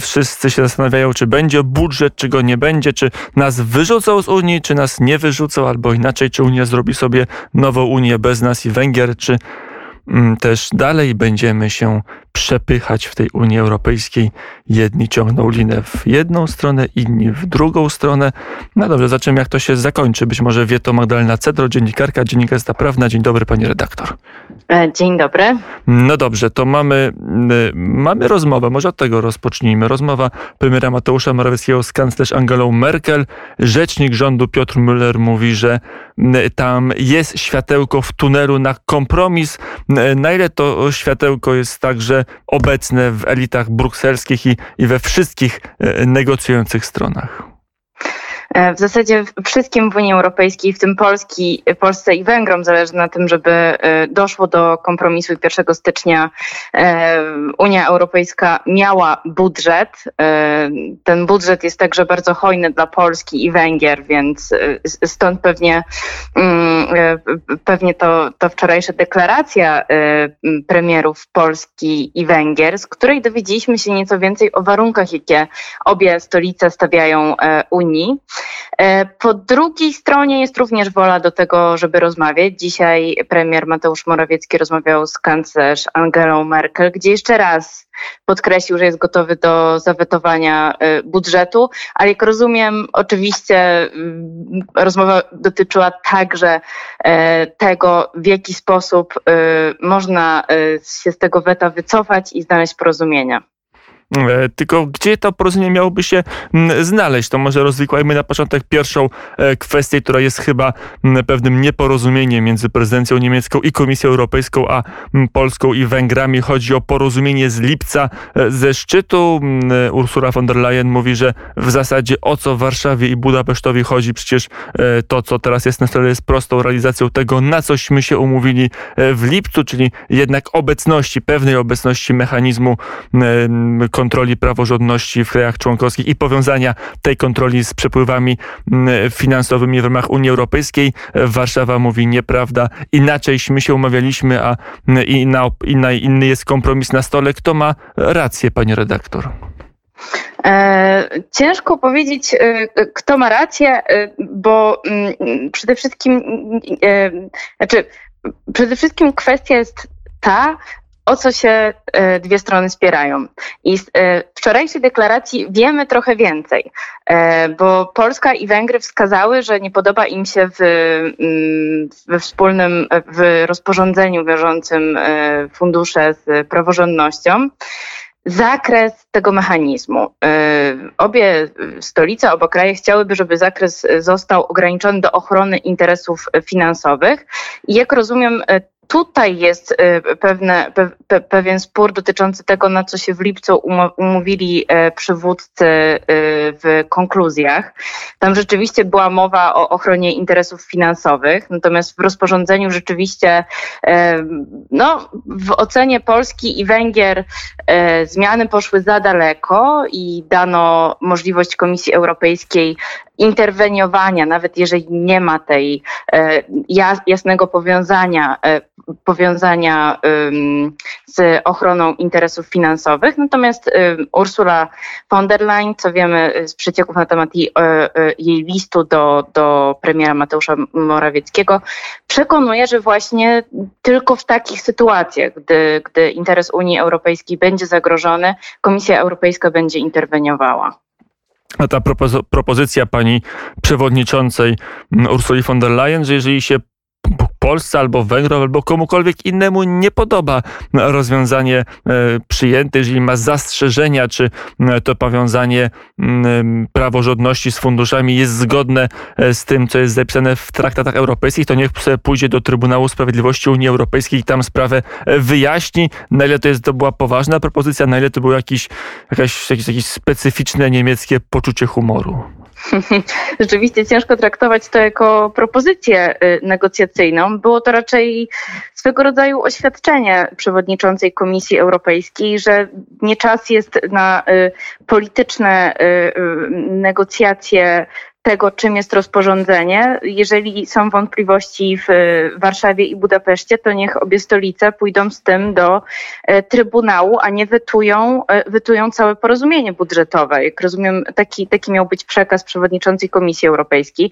Wszyscy się zastanawiają, czy będzie budżet, czy go nie będzie, czy nas wyrzucą z Unii, czy nas nie wyrzucą, albo inaczej, czy Unia zrobi sobie nową Unię bez nas i Węgier, czy mm, też dalej będziemy się przepychać w tej Unii Europejskiej. Jedni ciągną linę w jedną stronę, inni w drugą stronę. No dobrze, zobaczymy jak to się zakończy. Być może wie to Magdalena Cedro, dziennikarka, dziennikarska prawna. Dzień dobry pani redaktor. E, dzień dobry. No dobrze, to mamy, mamy rozmowę, może od tego rozpocznijmy. Rozmowa premiera Mateusza Morawieckiego z kanclerz Angelą Merkel. Rzecznik rządu Piotr Müller mówi, że tam jest światełko w tunelu na kompromis. Na ile to światełko jest także obecne w elitach brukselskich i, i we wszystkich e, negocjujących stronach? E, w zasadzie wszystkim w Unii Europejskiej, w tym Polski, Polsce i Węgrom zależy na tym, żeby e, doszło do kompromisu i 1 stycznia e, Unia Europejska miała budżet. Ten budżet jest także bardzo hojny dla Polski i Węgier, więc stąd pewnie, mm, pewnie to, to wczorajsza deklaracja premierów Polski i Węgier, z której dowiedzieliśmy się nieco więcej o warunkach, jakie obie stolice stawiają Unii. E, po drugiej stronie jest również wola do tego, żeby rozmawiać. Dzisiaj premier Mateusz Morawiecki rozmawiał z kanclerz Angelą Merkel, gdzie jeszcze raz podkreślił, że jest gotowy do zawetowania e, budżetu, ale jak rozumiem, oczywiście mm, rozmowa dotyczyła także e, tego, w jaki sposób można się z tego weta wycofać i znaleźć porozumienia. E, tylko gdzie to porozumienie miałoby się znaleźć? To może rozwikłajmy na początek pierwszą e, kwestię, która jest chyba pewnym nieporozumieniem między prezydencją niemiecką i Komisją Europejską, a Polską i Węgrami. Chodzi o porozumienie z lipca e, ze szczytu. Ursula von der Leyen mówi, że w zasadzie o co Warszawie i Budapesztowi chodzi, przecież to, co teraz jest na stole, jest prostą realizacją tego, na cośmy się umówili w lipcu, czyli jednak obecności, pewnej obecności mechanizmu kontroli praworządności w krajach członkowskich i powiązania tej kontroli z przepływami mm, finansowymi w ramach Unii Europejskiej. Warszawa mówi nieprawda. Inaczejśmy się umawialiśmy, a mm, inny jest kompromis na stole. Kto ma rację, panie redaktor? E, ciężko powiedzieć, e, kto ma rację, e, bo mm, przede wszystkim, znaczy, przede wszystkim kwestia jest ta, o co się e, dwie strony spierają. I z e, wczorajszej deklaracji wiemy trochę więcej, e, bo Polska i Węgry wskazały, że nie podoba im się w, mm, we wspólnym w rozporządzeniu wiążącym fundusze z praworządnością zakres tego mechanizmu. Obie stolice, oba kraje chciałyby, żeby zakres został ograniczony do ochrony interesów finansowych. Jak rozumiem, tutaj jest y, pewne, pe, pe, pewien spór dotyczący tego, na co się w lipcu umówili e, przywódcy y, w konkluzjach. Tam rzeczywiście była mowa o ochronie interesów finansowych, natomiast w rozporządzeniu rzeczywiście, e, no, w ocenie Polski i Węgier e, zmiany poszły za daleko i dano możliwość Komisji Europejskiej interweniowania, nawet jeżeli nie ma tej jasnego powiązania powiązania z ochroną interesów finansowych. Natomiast Ursula von der Leyen, co wiemy z przecieków na temat jej, e, e, jej listu do, do premiera Mateusza Morawieckiego, przekonuje, że właśnie tylko w takich sytuacjach, gdy, gdy interes Unii Europejskiej będzie zagrożony, Komisja Europejska będzie interweniowała. A ta propozycja pani przewodniczącej Ursuli von der Leyen, że jeżeli się Polsce albo Węgrom, albo komukolwiek innemu nie podoba rozwiązanie e, przyjęte, jeżeli ma zastrzeżenia, czy e, to powiązanie praworządności z funduszami jest zgodne e, z tym, co jest zapisane w traktatach europejskich, to niech pójdzie do Trybunału Sprawiedliwości Unii Europejskiej i tam sprawę wyjaśni, na ile to jest to była poważna propozycja, na ile to było jakiś, jakaś, jakieś, jakieś specyficzne niemieckie poczucie humoru. Rzeczywiście ciężko traktować to jako propozycję y, negocjacyjną. Było to raczej swego rodzaju oświadczenie przewodniczącej Komisji Europejskiej, że nie czas jest na y, polityczne y, negocjacje tego, czym jest rozporządzenie. Jeżeli są wątpliwości w Warszawie i Budapeszcie, to niech obie stolice pójdą z tym do Trybunału, a nie wetują, wetują całe porozumienie budżetowe. Jak rozumiem, taki, taki miał być przekaz przewodniczącej Komisji Europejskiej.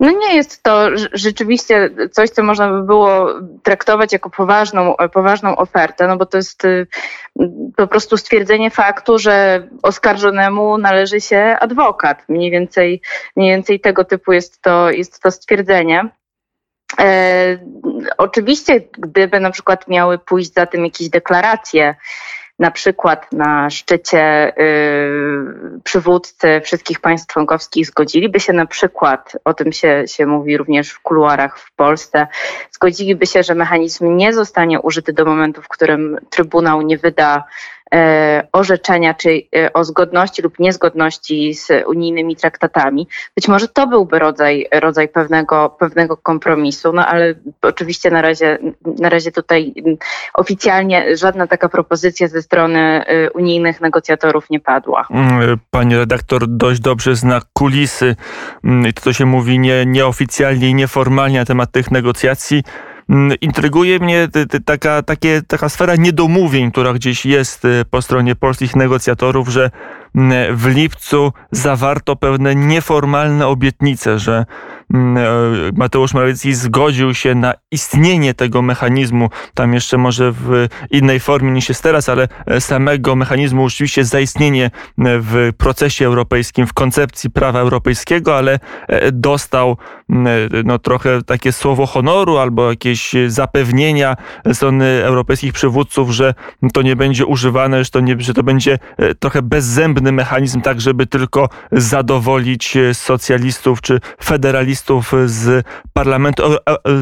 No nie jest to rzeczywiście coś, co można by było traktować jako poważną, poważną ofertę, no bo to jest po prostu stwierdzenie faktu, że oskarżonemu należy się adwokat. Mniej więcej, mniej więcej tego typu jest to, jest to stwierdzenie. E, oczywiście, gdyby na przykład miały pójść za tym jakieś deklaracje, na przykład na szczycie y, przywódcy wszystkich państw członkowskich zgodziliby się na przykład, o tym się, się mówi również w kuluarach w Polsce, zgodziliby się, że mechanizm nie zostanie użyty do momentu, w którym Trybunał nie wyda orzeczenia, czy e, o zgodności lub niezgodności z unijnymi traktatami. Być może to byłby rodzaj, rodzaj pewnego, pewnego kompromisu, no ale oczywiście na razie, na razie tutaj oficjalnie żadna taka propozycja ze strony e, unijnych negocjatorów nie padła. Mm, pani redaktor dość dobrze zna kulisy mm, to, co się mówi nie, nieoficjalnie i nieformalnie na temat tych negocjacji. Mm, intryguje mnie taka, takie, taka sfera niedomówień, która gdzieś jest y, po stronie polskich negocjatorów, że mm, w lipcu zawarto pewne nieformalne obietnice, że Mateusz Morawiecki zgodził się na istnienie tego mechanizmu, tam jeszcze może w innej formie niż jest teraz, ale e, samego mechanizmu oczywiście zaistnienie e, w procesie europejskim, w koncepcji prawa europejskiego, ale dostał no, trochę takie słowo honoru albo jakieś zapewnienia strony europejskich przywódców, że to nie będzie używane, że to, nie, że to będzie trochę bezzębny mechanizm, tak żeby tylko zadowolić socjalistów czy federalistów z Parlamentu,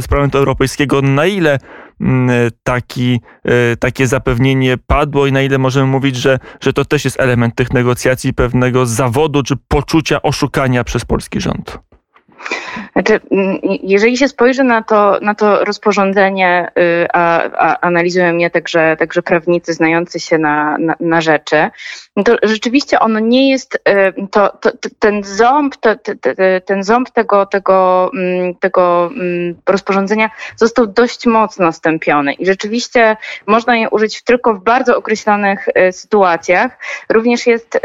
z Parlamentu Europejskiego, na ile mm, taki, e, takie zapewnienie padło i na ile możemy mówić, że, że to też jest element tych negocjacji, pewnego zawodu czy poczucia oszukania przez polski rząd? Znaczy, mm, jeżeli się spojrzy na to, na to rozporządzenie, y, a, a analizują je także, także prawnicy znający się na, na, na rzeczy, no to rzeczywiście ono nie jest, y, to, to, ten ząb, to, ten ząb tego, tego, mm, tego mm, rozporządzenia został dość mocno stępiony i rzeczywiście można je użyć tylko w bardzo określonych y, sytuacjach. Również jest,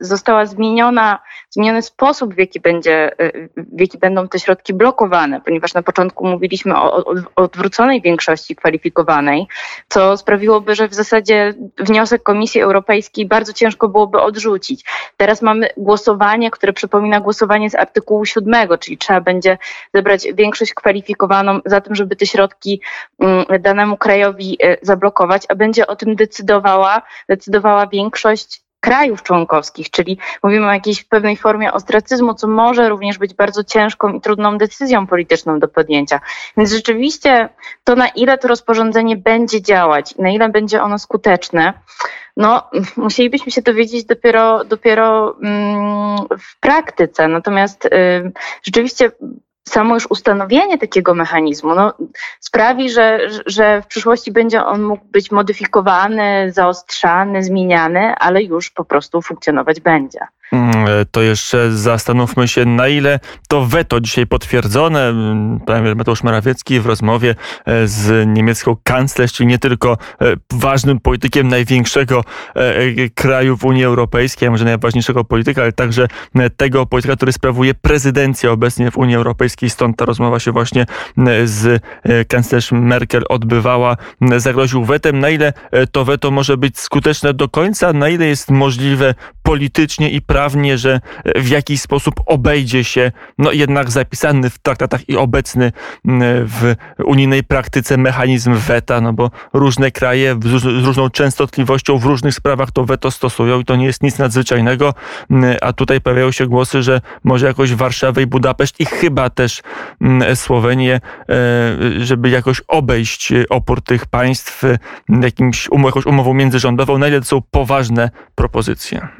została zmieniona, zmieniony sposób, w jaki będzie będzie, y, w jaki będą te środki blokowane, ponieważ na początku mówiliśmy o, odwróconej większości kwalifikowanej, co sprawiłoby, że w zasadzie wniosek Komisji Europejskiej bardzo ciężko byłoby odrzucić. Teraz mamy głosowanie, które przypomina głosowanie z artykułu 7, czyli trzeba będzie zebrać większość kwalifikowaną za tym, żeby te środki mm, danemu krajowi y, zablokować, a będzie o tym decydowała, decydowała większość krajów członkowskich, czyli mówimy o jakiejś pewnej formie ostracyzmu, co może również być bardzo ciężką i trudną decyzją polityczną do podjęcia. Więc rzeczywiście to, na ile to rozporządzenie będzie działać na ile będzie ono skuteczne, no, musielibyśmy się dowiedzieć dopiero, dopiero mm, w praktyce. Natomiast y, rzeczywiście samo już ustanowienie takiego mechanizmu no, sprawi, że, że w przyszłości będzie on mógł być modyfikowany, zaostrzany, zmieniany, ale już po prostu funkcjonować będzie. Mm, e, to jeszcze zastanówmy się, na ile to weto dzisiaj potwierdzone. Mm, premier Mateusz Morawiecki w rozmowie e, z niemiecką kanclerz, czyli nie tylko e, ważnym politykiem największego kraju w Unii Europejskiej, a może najważniejszego polityka, ale także tego polityka, który sprawuje prezydencję obecnie w Unii Europejskiej. Stąd ta rozmowa się właśnie z kanclerz Merkel odbywała. Zagroził wetem. Na ile to weto może być skuteczne do końca, na ile jest możliwe politycznie i prawnie, że w jakiś sposób obejdzie się no jednak zapisany w traktatach i obecny w unijnej praktyce mechanizm weta, no bo różne kraje z różną częstotliwością w różnych sprawach to weto stosują i to nie jest nic nadzwyczajnego, a tutaj pojawiają się głosy, że może jakoś Warszawę i Budapeszt i chyba też Słowenię, e, żeby jakoś obejść opór tych państw jakimś, jakąś umową międzyrządową, na ile to są poważne propozycje.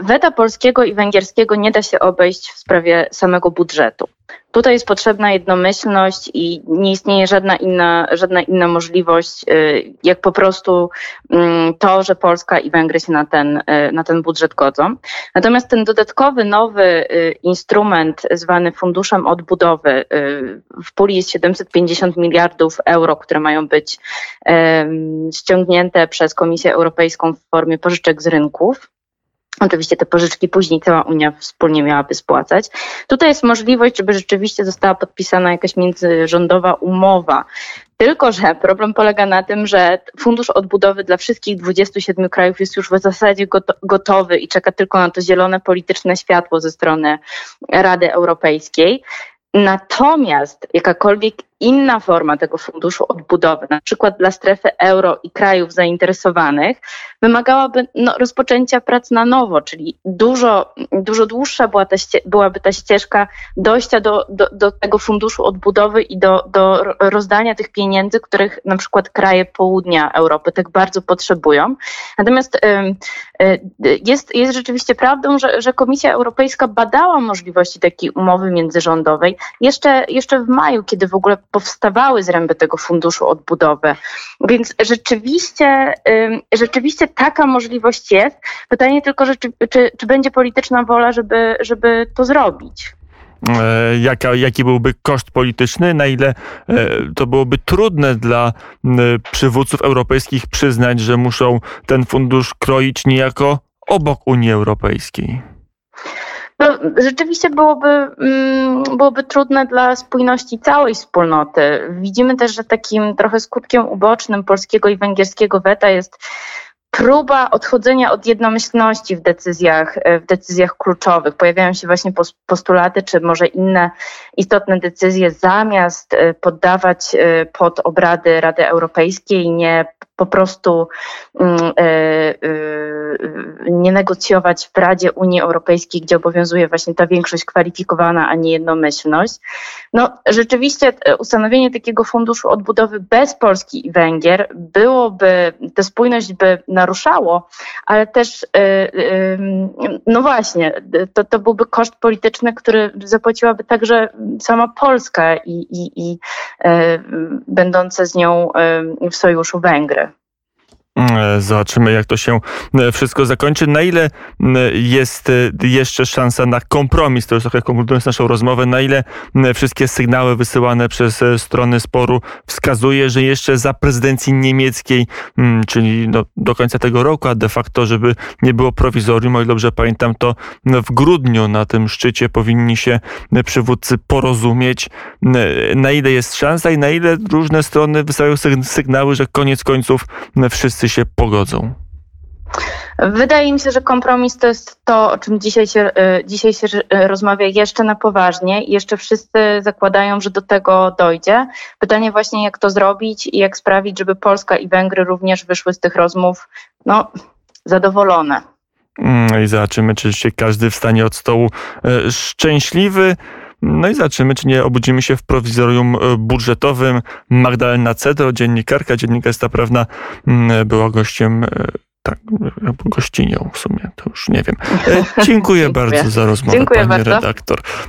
Weta polskiego i węgierskiego nie da się obejść w sprawie samego budżetu. Tutaj jest potrzebna jednomyślność i nie istnieje żadna inna, żadna inna możliwość, y, jak po prostu mm, to, że Polska i Węgry się na ten, y, na ten budżet godzą. Natomiast ten dodatkowy, nowy instrument zwany Funduszem Odbudowy, w puli jest 750 miliardów euro, które mają być ściągnięte przez Komisję Europejską w formie pożyczek z rynków. Oczywiście te pożyczki później cała Unia wspólnie miałaby spłacać. Tutaj jest możliwość, żeby rzeczywiście została podpisana jakaś międzyrządowa umowa. Tylko, że problem polega na tym, że fundusz odbudowy dla wszystkich 27 krajów jest już w zasadzie gotowy i czeka tylko na to zielone polityczne światło ze strony Rady Europejskiej. Natomiast jakakolwiek inna forma tego funduszu odbudowy, na przykład dla strefy euro i krajów zainteresowanych, wymagałaby no, rozpoczęcia prac na nowo, czyli dużo, dużo dłuższa była ta byłaby ta ścieżka dojścia do, do, do tego funduszu odbudowy i do, do rozdania tych pieniędzy, których na przykład kraje południa Europy tak bardzo potrzebują. Natomiast jest, jest rzeczywiście prawdą, że, że Komisja Europejska badała możliwości takiej umowy międzyrządowej jeszcze, jeszcze w maju, kiedy w ogóle powstawały zręby tego funduszu odbudowy. Więc rzeczywiście, rzeczywiście taka możliwość jest. Pytanie tylko, czy, czy, czy będzie polityczna wola, żeby, żeby to zrobić e, jaka, jaki byłby koszt polityczny, na ile e, to byłoby trudne dla przywódców europejskich przyznać, że muszą ten fundusz kroić niejako obok Unii Europejskiej. No, rzeczywiście byłoby, mm, byłoby trudne dla spójności całej wspólnoty. Widzimy też, że takim trochę skutkiem ubocznym polskiego i węgierskiego weta jest próba odchodzenia od jednomyślności w decyzjach, w decyzjach kluczowych. Pojawiają się właśnie postulaty, czy może inne istotne decyzje zamiast e, poddawać e, pod obrady Rady Europejskiej, nie po prostu mm, e, nie negocjować w Radzie Unii Europejskiej, gdzie obowiązuje właśnie ta większość kwalifikowana, a nie jednomyślność. No, rzeczywiście ustanowienie takiego funduszu odbudowy bez Polski i Węgier byłoby, tę spójność by naruszało, ale też, no właśnie, to, to byłby koszt polityczny, który zapłaciłaby także sama Polska i, i, i będące z nią w sojuszu Węgry. E, zobaczymy, jak to się e, wszystko zakończy. Na ile jest e, jeszcze szansa na kompromis, to już trochę konkludując naszą rozmowę, na ile wszystkie sygnały wysyłane przez strony sporu wskazuje, że jeszcze za prezydencji niemieckiej, czyli no, do końca tego roku, a de facto, żeby nie było prowizorium, o ile dobrze pamiętam, to w grudniu na tym szczycie powinni się przywódcy porozumieć, na ile jest szansa i na ile różne strony wysyłają sygnały, że koniec końców wszyscy wszyscy się pogodzą? Wydaje mi się, że kompromis to jest to, o czym dzisiaj się, e, dzisiaj się e, rozmawia jeszcze na poważnie i jeszcze wszyscy zakładają, że do tego dojdzie. Pytanie właśnie, jak to zrobić i jak sprawić, żeby Polska i Węgry również wyszły z tych rozmów no, zadowolone. No i zobaczymy, czy się każdy wstanie od stołu e, szczęśliwy. No i zobaczymy, czy nie obudzimy się w prowizorium e, budżetowym. Magdalena Cedro, dziennikarka, dziennikarska prawna, była gościem e, tak, gościnią w sumie, to już nie wiem. E, dziękuję, dziękuję. bardzo za rozmowę, Dziękuję pani bardzo. redaktor.